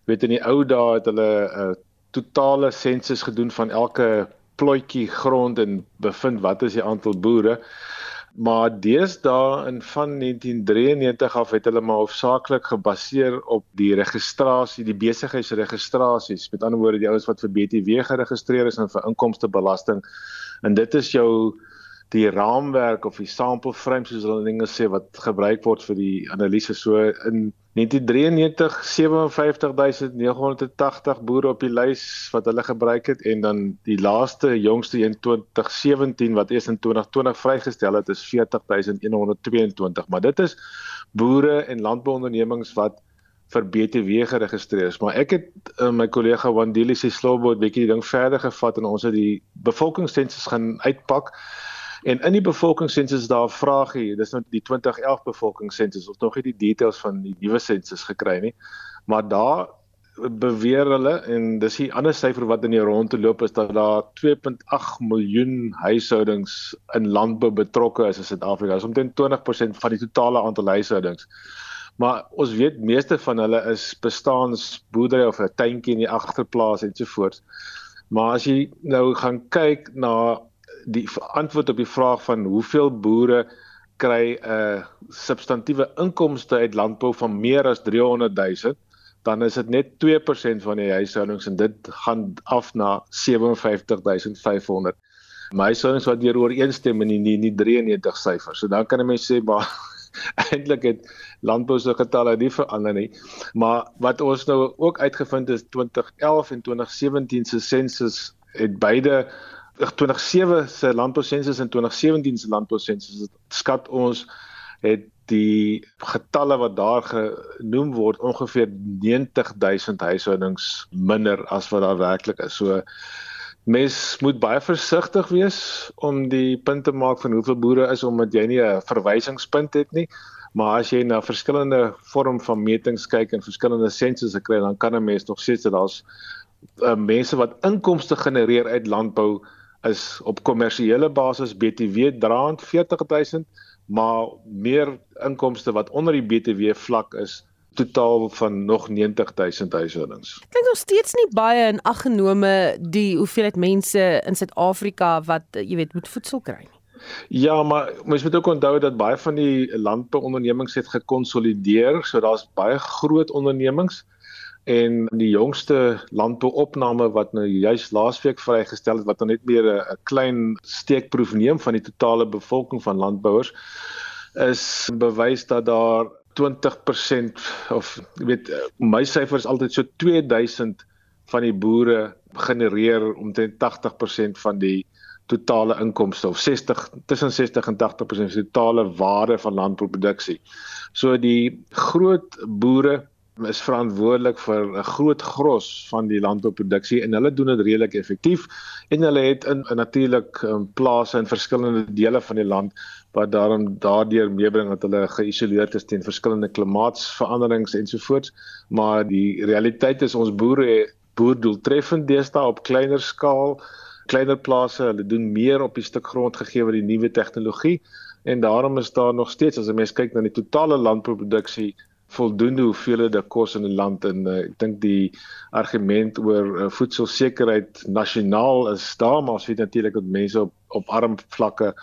Jy weet in die ou dae het hulle 'n uh, totale sensus gedoen van elke plotjie grond en bevind wat is die aantal boere. Maar deesdae in van 1993 af het hulle maar hoofsaaklik gebaseer op die registrasie, die besigheidsregistrasies. Met ander woorde die ouens wat vir BTW geregistreer is en vir inkomstebelasting. En dit is jou die raamwerk of die sample frame soos hulle dinge sê wat gebruik word vir die analise. So in 1993 75980 boere op die lys wat hulle gebruik het en dan die laaste jongste in 2017 wat eers in 2020 vrygestel het is 40122 maar dit is boere en landbouondernemings wat vir BTW geregistreer is. Maar ek het uh, my kollega Wandile se slowboard bietjie die ding verder gevat en ons het die bevolkingssensus gaan uitpak En in die bevolkingssensus daar 'n vraagie, dis nou die 2011 bevolkingssensus of nog nie die details van die nuwe sensus gekry nie. Maar daar beweer hulle en dis 'n ander syfer wat in die rond te loop is dat daar 2.8 miljoen huishoudings in landbou betrokke is in Suid-Afrika. Dis omtrent 20% van die totale aantal huishoudings maar ons weet meeste van hulle is bestaansboerdery of 'n tuintjie in die agterplaas en so voort. Maar as jy nou gaan kyk na die antwoord op die vraag van hoeveel boere kry 'n uh, substantiëre inkomste uit landbou van meer as 300 000 dan is dit net 2% van die huishoudings en dit gaan af na 57500 my huishoudings wat deur ooreenstem in die, die, die 93 syfer so dan kan 'n mens sê maar <laughs> eintlik het landbou se getalle nie verander nie. Maar wat ons nou ook uitgevind is 2011 en 2017 se sensus het beide 2007 se landbousensus en 2017 se landbousensus skat ons het die getalle wat daar genoem word ongeveer 90000 huishoudings minder as wat daar werklik is. So mens moet baie versigtig wees om die punt te maak van hoeveel boere is omdat jy nie 'n verwysingspunt het nie. Maar as jy na verskillende vorm van metings kyk en verskillende sensusse kry, dan kan 'n mens nog sê dat daar's uh, mense wat inkomste genereer uit landbou is op kommersiële basis BTW draand 40000 maar meer inkomste wat onder die BTW vlak is totaal van nog 90000 huishoudings. Klink nog steeds nie baie in ag genome die hoeveelheid mense in Suid-Afrika wat jy weet moet voedsel kry nie. Ja, maar mens moet ook onthou dat baie van die landbouondernemings het gekonsolideer, so daar's baie groot ondernemings en die jongste landbouopname wat nou juis laasweek vrygestel het wat nou net meer 'n klein steekproef neem van die totale bevolking van landbouers is bewys dat daar 20% of jy weet my syfer is altyd so 2000 van die boere genereer omtrent 80% van die totale inkomste of 60 tussen 60 en 80% van die totale waarde van landbouproduksie. So die groot boere is verantwoordelik vir 'n groot gros van die landbouproduksie en hulle doen dit redelik effektief en hulle het in, in natuurlik um, plase in verskillende dele van die land wat daarom daardeur meebring dat hulle geïsoleerd is teen verskillende klimaatsveranderings ensovoorts maar die realiteit is ons boere boer doeltreffend deesdae op kleiner skaal kleiner plase hulle doen meer op die stuk grond gegee word die nuwe tegnologie en daarom is daar nog steeds as 'n mens kyk na die totale landbouproduksie voldoende hoeveelhede kos in die land en uh, ek dink die argument oor uh, voedselsekerheid nasionaal is daar maar ons weet natuurlik dat mense op op arm vlakke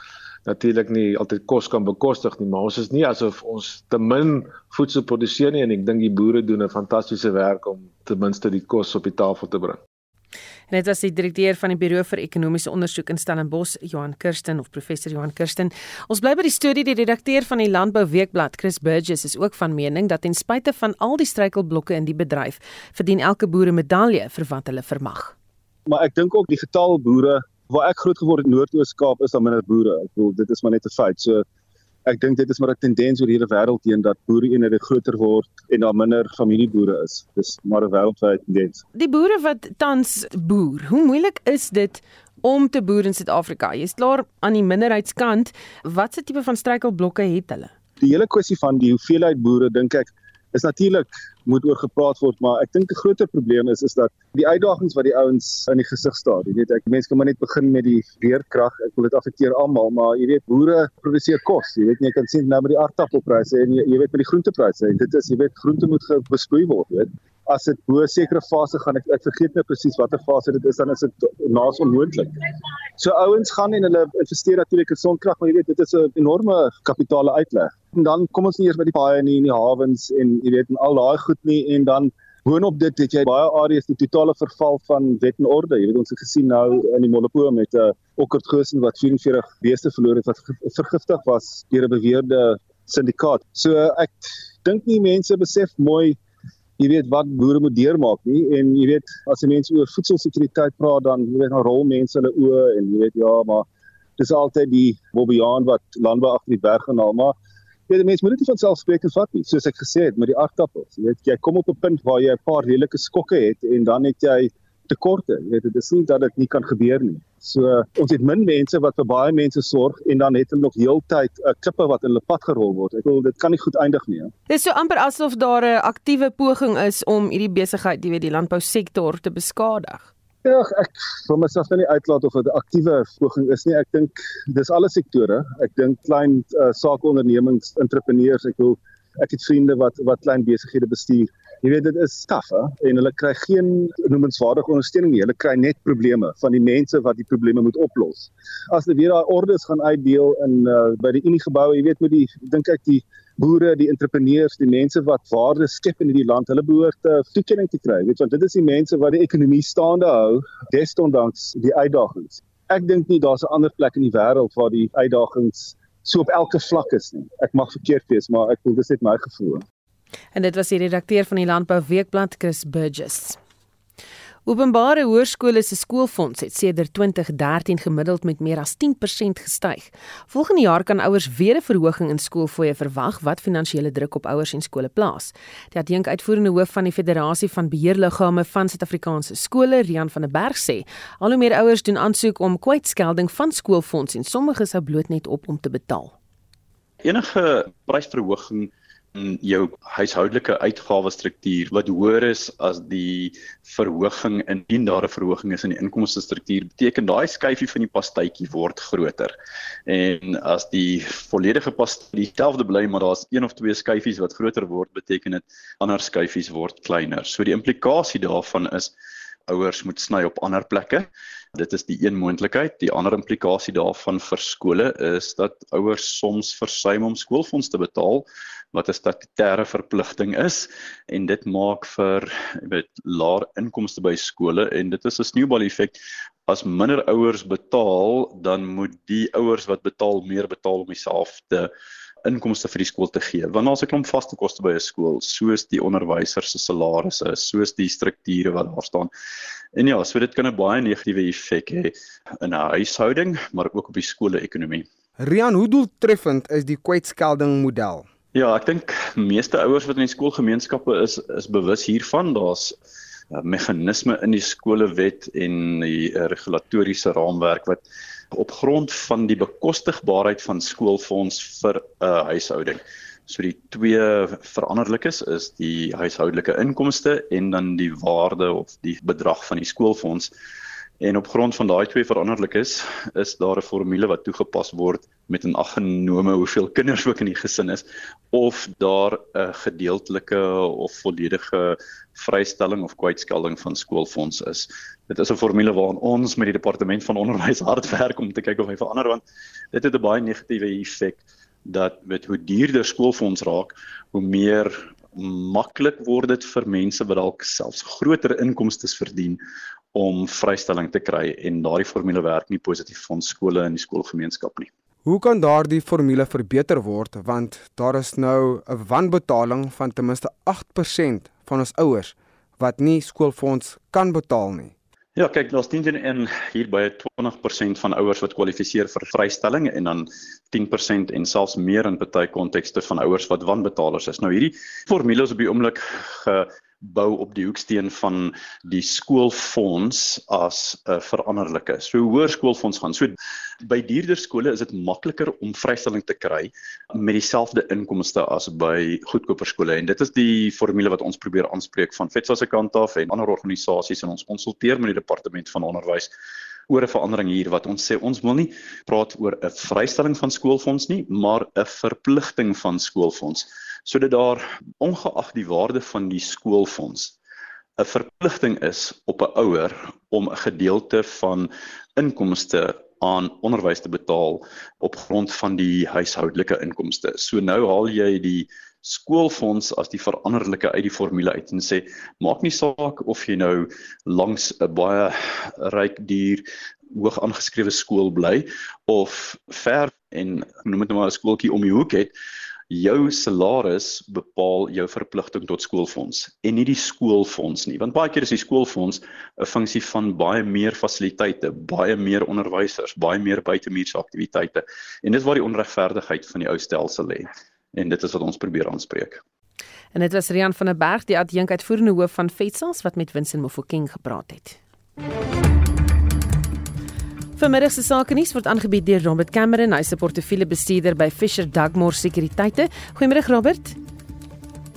natuurlik nie altyd kos kan bekostig nie maar ons is nie asof ons te min voedsel produseer nie en ek dink die boere doen 'n fantastiese werk om ten minste die kos op die tafel te bring. En dit was die direkteur van die Buro vir Ekonomiese Ondersoek in Stellenbosch, Johan Kirsten of professor Johan Kirsten. Ons bly by die studie die redakteur van die Landbou Weekblad, Chris Burgess, is ook van mening dat ten spyte van al die struikelblokke in die bedryf, verdien elke boer 'n medalje vir wat hulle vermag. Maar ek dink ook die getal boere waar ek groot geword het in Noord-Oos-Kaap is daar minder boere. Ek bedoel dit is maar net 'n feit. So ek dink dit is maar 'n tendens oor die hele wêreld heen dat boere-eenhede groter word en daar minder familieboere is. Dis maar 'n wêreldwye tendens. Die boere wat tans boer, hoe moeilik is dit om te boer in Suid-Afrika? Jy's klaar aan die minderheidskant. Watse tipe van struikelblokke het hulle? Die hele kwessie van die hoeveelheid boere dink ek is natuurlik moet oor gepraat word, maar ek dink 'n groter probleem is is dat die uitdagings wat die ouens in die gesig staar. Jy weet, ek mense kan maar net begin met die weerkrag. Ek wil dit affekteer almal, maar jy weet, boere produseer kos. Jy weet, jy kan sien nou met die aardappelpryse en jy, jy weet met die groentepryse en dit is jy weet, groente moet besproei word, weet as dit bo sekere fase gaan ek ek vergeet net presies watter fase dit is dan is dit naas onmoontlik. So ouens gaan en hulle investeer natuurlik in sonkrag, maar jy weet dit is 'n enorme kapitale uitleg. En dan kom ons nie eers by die paaie nie en die hawens en jy weet en al daai goed nie en dan boonop dit het jy baie areas die totale verval van wet en orde. Jy weet ons het gesien nou in die Molopo met 'n uh, Okkertgosen wat 44 beeste verloor het wat vergiftig was deur 'n beweerde syndikaat. So ek dink nie mense besef mooi jy weet wat boere moet deurmaak nie en jy weet as jy mense oor voedselsekuriteit praat dan jy weet dan rol mense hulle oë en jy weet ja maar dis altyd die Bobbejaan wat landbou agter die berg gaan haal maar jy weet mense moet dit van selfsprekend vat nie. Soos ek gesê het met die aardappels jy weet jy kom op 'n punt waar jy 'n paar redelike skokke het en dan het jy tekorte. Jy weet dit is nie dat dit nie kan gebeur nie. So ons het min mense wat vir baie mense sorg en dan het hulle nog heeltyd 'n uh, klippe wat in hulle pad gerol word. Ek wil dit kan nie goed eindig nie. Dit is so amper asof daar 'n aktiewe poging is om hierdie besigheid, jy weet, die landbousektor te beskadig. Ja, ek vir myself nou nie uitlaat of dit 'n aktiewe poging is nie. Ek dink dis alle sektore. Ek dink klein uh, sakeondernemings, entrepreneurs, ek wil ek het vriende wat wat klein besighede bestuur Jy weet dit is hè en hulle kry geen noemenswaardige ondersteuning nie. Hulle kry net probleme van die mense wat die probleme moet oplos. As hulle weer daai ordes gaan uitdeel in uh, by die Unie geboue, jy weet met die dink ek die boere, die entrepreneurs, die mense wat waarde skep in hierdie land, hulle behoort uh, toekenning te kry. Weet want dit is die mense wat die ekonomie staande hou desondanks die uitdagings. Ek dink nie daar's 'n ander plek in die wêreld waar die uitdagings so op elke vlak is nie. Ek mag verkeerd wees, maar ek voel dis net my gevoel. En dit was die redakteur van die Landbou Weekblad Chris Burgess. Openbare hoërskole se skoolfonds het sedert 2013 gemiddeld met meer as 10% gestyg. Volgende jaar kan ouers weer 'n verhoging in skoolfooie verwag wat finansiële druk op ouers en skole plaas. Die adjunk uitvoerende hoof van die Federasie van Beheerliggame van Suid-Afrikaanse skole, Rian van der Berg sê, al hoe meer ouers doen aansoek om kwytskelding van skoolfonds en sommige sou bloot net op om te betaal. Enige prysverhoging in jou huishoudelike uitgawe struktuur wat hoër is as die verhoging indien daar 'n verhoging is in die inkomste struktuur beteken daai skyfie van die pastytjie word groter. En as die volledige pastytjie dieselfde bly maar daar's een of twee skyfies wat groter word, beteken dit ander skyfies word kleiner. So die implikasie daarvan is ouers moet sny op ander plekke. Dit is die een moontlikheid. Die ander implikasie daarvan vir skole is dat ouers soms versuim om skoolfonds te betaal wat 'n statutêre verpligting is en dit maak vir weet laer inkomste by skole en dit is 'n sneeubal effek. As minder ouers betaal dan moet die ouers wat betaal meer betaal om dieselfde inkomste vir die skool te gee. Want daar's 'n klomp vaste koste by 'n skool soos die onderwysers se salarisse soos die strukture wat daar staan. En ja so dit kan 'n baie negatiewe effek hê in 'n huishouding maar ook op die skole ekonomie Rian hoe doeltreffend is die kwytskelding model Ja, ek dink meeste ouers wat in die skoolgemeenskappe is is bewus hiervan. Daar's uh, meganisme in die skolewet en die uh, regulatoriese raamwerk wat op grond van die bekostigbaarheid van skoolfonds vir 'n uh, huishouding. So die twee veranderlikes is die huishoudelike inkomste en dan die waarde of die bedrag van die skoolfonds. En op grond van daai twee veranderlikes is daar 'n formule wat toegepas word met 'n aggenome hoeveel kinders ook in die gesin is of daar 'n gedeeltelike of volledige vrystelling of kwytskelding van skoolfonds is. Dit is 'n formule waaraan ons met die departement van onderwys hard werk om te kyk of hy verander want dit het 'n baie negatiewe effek dat met hoe duurder skoolfonds raak, hoe meer maklik word dit vir mense wat dalk selfs groter inkomste verdien om vrystelling te kry en daardie formule werk nie positief vir ons skole en die skoolgemeenskap nie. Hoe kan daardie formule verbeter word want daar is nou 'n wanbetaling van ten minste 8% van ons ouers wat nie skoolfonds kan betaal nie. Ja, kyk, daar's teen in hier by 20% van ouers wat kwalifiseer vir vrystelling en dan 10% en selfs meer in baie kontekste van ouers wat wanbetalers is. Nou hierdie formules op die oomblik bou op die hoeksteen van die skoolfonds as 'n uh, veranderlike. So hoër skoolfonds gaan. So by duurder skole is dit makliker om vrystelling te kry met dieselfde inkomste as by goedkoper skole en dit is die formule wat ons probeer aanspreek van FETSA se kant af en ander organisasies en ons konsulteer met die departement van onderwys oor 'n verandering hier wat ons sê ons wil nie praat oor 'n vrystelling van skoolfonds nie, maar 'n verpligting van skoolfonds sodat daar ongeag die waarde van die skoolfonds 'n verpligting is op 'n ouer om 'n gedeelte van inkomste aan onderwys te betaal op grond van die huishoudelike inkomste. So nou haal jy die skoolfonds as die veranderlike uit die formule uit en sê maak nie saak of jy nou langs 'n baie ryk duur hoog aangeskrewe skool bly of ver en noem dit nou maar 'n skooltjie om die hoek het jou salaris bepaal jou verpligting tot skoolfonds en nie die skoolfonds nie want baie keer is die skoolfonds 'n funksie van baie meer fasiliteite, baie meer onderwysers, baie meer buitemuurse aktiwiteite en dis waar die onregverdigheid van die ou stelsel lê en dit is wat ons probeer aanspreek. En dit was Rian van der Berg, die adjunk uitvoerende hoof van FETSAS wat met Winston Mofokeng gepraat het. Vermiddag se sake nuus word aangebied deur Robert Cameron, hy se portefeuljebestuurder by Fisher Dugmore Sekuriteite. Goeiemôre Robert.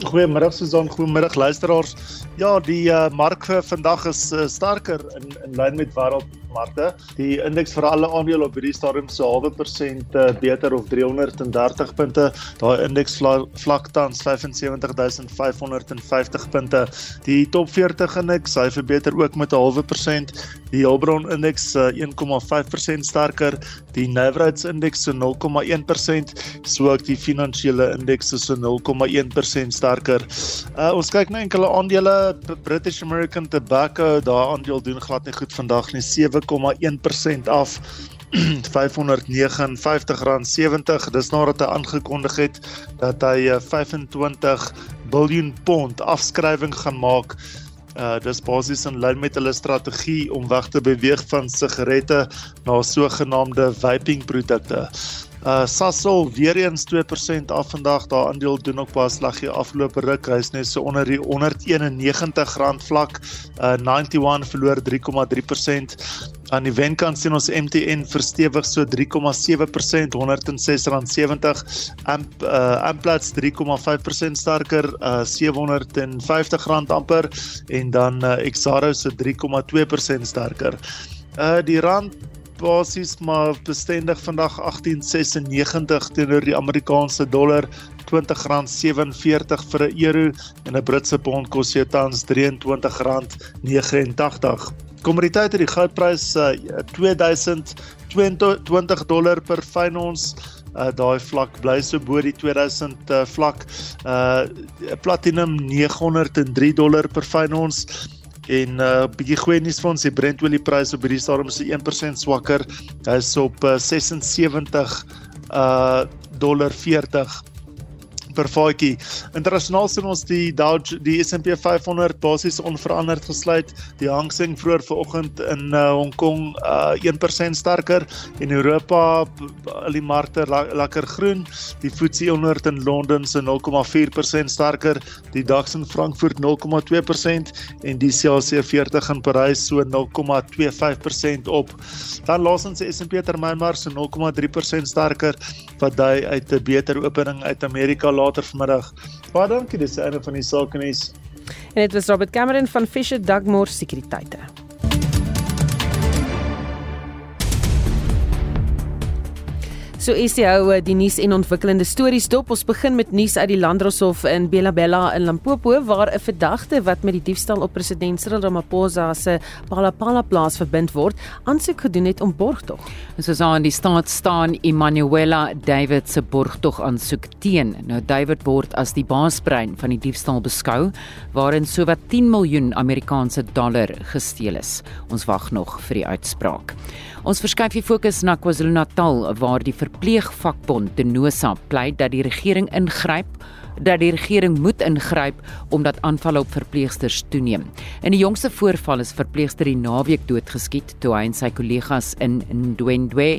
Goeiemôre Susan, goeiemôre luisteraars. Ja, die uh, mark vir vandag is uh, sterker in in lyn met wêreld markte. Die indeks vir alle aandele op hierdie stadium so halwe persent beter of 330 punte. Daai indeks vlak tans 75550 punte. Die top 40 indeks hy verbeter ook met 'n halwe persent. Die Hulbron indeks uh, 1,5% sterker. Die Navrats indeks so 0,1%, so ook die finansiële indeks so 0,1% sterker. Uh, ons kyk na enkele aandele, British American Tobacco, daai aandeel doen glad nie goed vandag nie. 7,1% af. <clears throat> R559.70 dis nadat hy aangekondig het dat hy 25 miljard pond afskrywing gaan maak. Uh dis basies in lyn met hulle strategie om weg te beweeg van sigarette na sogenaamde vaping produkte. Uh Sasol weer eens 2% af vandag. Daar aandeel doen ook pas slaggie afgelope ruk. Hy's net so onder die 191 rand vlak. Uh 91 verloor 3,3%. Aan die wenkant sien ons MTN verstewig so 3,7% 106 rand 70. Amp uh Amplats 3,5% sterker uh 750 rand amper en dan uh Exaro so 3,2% sterker. Uh die rand basies maar bestendig vandag 1896 teenoor die Amerikaanse dollar R20.47 vir 'n euro en 'n Britse pond kos jy tans R23.89. Kommoditeite die goudprys uh, 2020 dollar per fyn ons uh, daai vlak bly so bo die 2000 uh, vlak. Uh platinum 903 dollar per fyn ons En 'n uh, bietjie goeie nuus vir ons, die Brent oliepryse op hierdie stadium is 1% swakker. Hy is op uh, 76 uh dollar 40 per vaatjie. Internasionaal sien ons die Dow die S&P 500 basies onveranderd gesluit. Die Hang Seng vroeër vanoggend in uh, Hong Kong uh, 1% sterker en Europa al die markte lekker groen. Die FTSE 100 in Londen se 0,4% sterker, die DAX in Frankfurt 0,2% en die CAC 40 in Parys so 0,25% op. Dan laasens die S&P termynmark so 0,3% sterker wat dui uit 'n beter opening uit Amerika later vanmiddag. Baie dankie, dis een van die sake nuus. En dit was Robert Cameron van Fisher Dugmore Sekuriteite. So Essie hou eh, die nuus en ontwikkelende stories dop. Ons begin met nuus uit die Landdroshof in Belabella in Limpopo waar 'n verdagte wat met die diefstal op president Cyril Ramaphosa se Palapala plaas verbind word, aansoek gedoen het om borgtog. Soos aan die staat staan Emanuela David se borgtog aansoek teen. Nou David word as die baasbrein van die diefstal beskou waarin sowat 10 miljoen Amerikaanse dollar gesteel is. Ons wag nog vir die uitspraak. Ons verskuif die fokus na KwaZulu-Natal waar die verpleegvakbond Denosa pleit dat die regering ingryp dat die regering moet ingryp omdat aanvalle op verpleegsters toeneem. In die jongste voorval is verpleegster die naweek doodgeskiet toe hy en sy kollegas in Ndwendwe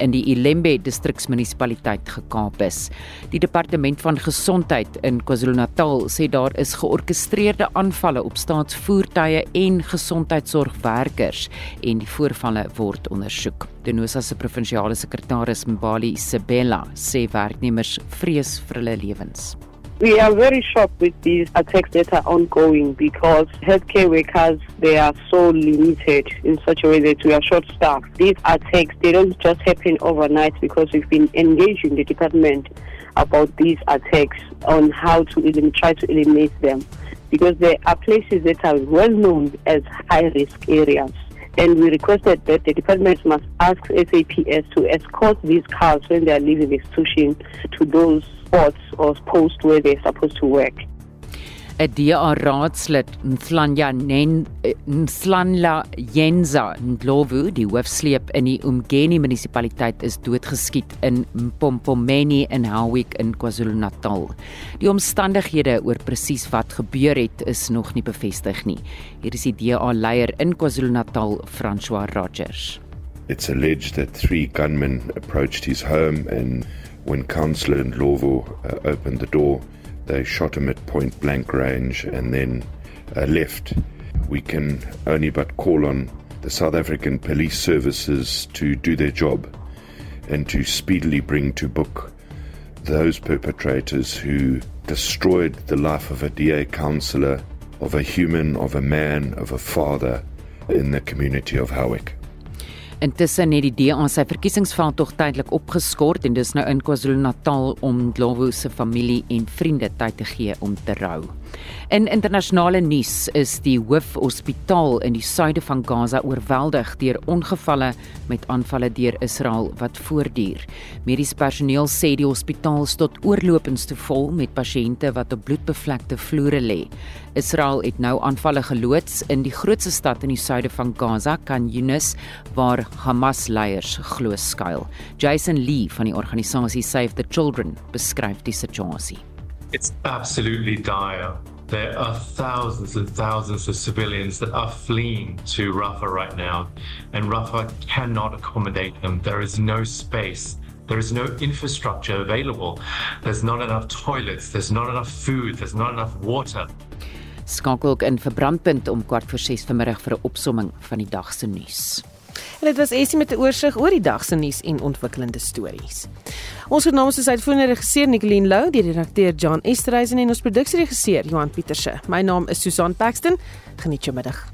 in die Ilembe distriksmunisipaliteit gekaap is. Die departement van gesondheid in KwaZulu-Natal sê daar is georkestreerde aanvalle op staatsvoertuie en gesondheidsorgwerkers en die voorvalle word ondersoek. Denosa se provinsiale sekretaris Mbali Sibela sê werknemers vrees vir hulle lewens. We are very shocked with these attacks that are ongoing because healthcare workers they are so limited in such a way that we are short staffed. These attacks they don't just happen overnight because we've been engaging the department about these attacks on how to even try to eliminate them because there are places that are well known as high risk areas. And we requested that the department must ask SAPS to escort these cars when they are leaving the institution to those spots or posts where they're supposed to work. 'n DA raadslid Nslanja Nen Nslanla Yenza Ndlovu, die hoofsleep in die Umgeni munisipaliteit is doodgeskiet in Mpompomeni in Howick in KwaZulu-Natal. Die omstandighede oor presies wat gebeur het is nog nie bevestig nie. Hier is die DA leier in KwaZulu-Natal, François Rogers. It's alleged that three gunmen approached his home and when Councillor Ndlovu uh, opened the door They shot him at point blank range and then uh, left. We can only but call on the South African police services to do their job and to speedily bring to book those perpetrators who destroyed the life of a DA councillor, of a human, of a man, of a father in the community of Howick. Intussen het die DA sy verkiesingsveld tog tydelik opgeskort en dis nou in KwaZulu-Natal om Dlawu se familie en vriende tyd te gee om te rou. In internasionale nuus is die hoofhospitaal in die suide van Gaza oorweldig deur ongevalle met aanvalle deur Israel wat voortduur. Mediese personeel sê die hospitaal is tot oorlopends te vol met pasiënte wat op bloedbevlekte vloere lê. Israel het nou aanvalle geloods in die grootste stad in die suide van Gaza, Khan Yunis, waar Hamas-leiers glo skuil. Jason Lee van die organisasie Save the Children beskryf die situasie. It's absolutely dire. There are thousands and thousands of civilians that are fleeing to Rafah right now, and Rafah cannot accommodate them. There is no space. There is no infrastructure available. There's not enough toilets. There's not enough food. There's not enough water. Skakel ook in verbrandpunt om kwart voor 6 vanmiddag vir 'n opsomming van die dag se nuus. En dit was Essie met 'n oorsig oor die dag se nuus en ontwikkelende stories. Ons het namens die uitvoerende regisseur Nicoline Lou, die redakteur John Esterhuizen en ons produksieregisseur Johan Pieterse. My naam is Susan Paxton. Geniet jou middag.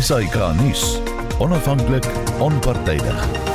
SAK nuus. Onafhanklik, onpartydig.